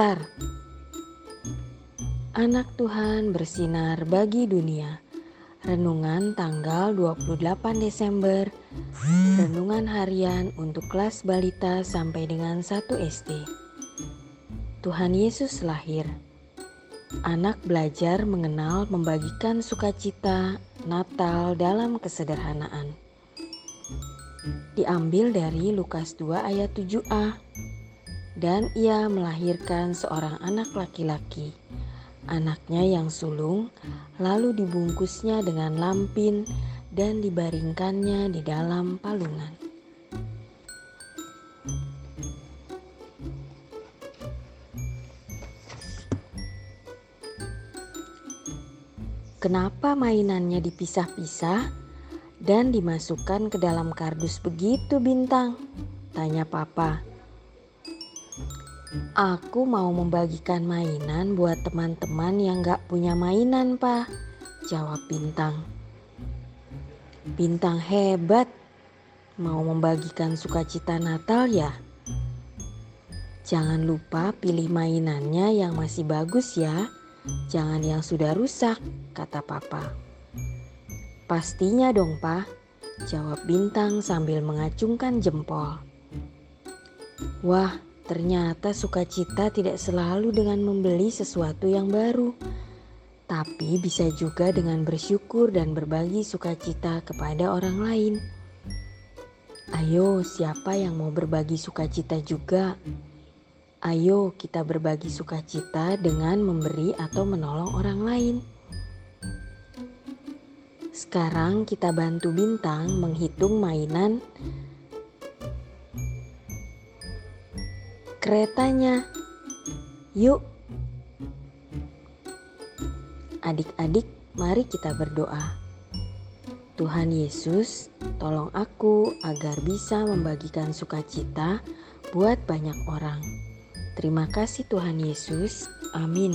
Star. Anak Tuhan bersinar bagi dunia. Renungan tanggal 28 Desember. Renungan harian untuk kelas balita sampai dengan 1 SD. Tuhan Yesus lahir. Anak belajar mengenal membagikan sukacita Natal dalam kesederhanaan. Diambil dari Lukas 2 ayat 7a dan ia melahirkan seorang anak laki-laki. Anaknya yang sulung lalu dibungkusnya dengan lampin dan dibaringkannya di dalam palungan. Kenapa mainannya dipisah-pisah dan dimasukkan ke dalam kardus begitu, Bintang? Tanya Papa. Aku mau membagikan mainan buat teman-teman yang gak punya mainan, Pak. Jawab Bintang. Bintang hebat. Mau membagikan sukacita Natal ya? Jangan lupa pilih mainannya yang masih bagus ya. Jangan yang sudah rusak, kata Papa. Pastinya dong, Pak. Jawab Bintang sambil mengacungkan jempol. Wah, Ternyata sukacita tidak selalu dengan membeli sesuatu yang baru, tapi bisa juga dengan bersyukur dan berbagi sukacita kepada orang lain. Ayo, siapa yang mau berbagi sukacita juga? Ayo, kita berbagi sukacita dengan memberi atau menolong orang lain. Sekarang kita bantu Bintang menghitung mainan keretanya. Yuk, adik-adik, mari kita berdoa. Tuhan Yesus, tolong aku agar bisa membagikan sukacita buat banyak orang. Terima kasih, Tuhan Yesus. Amin.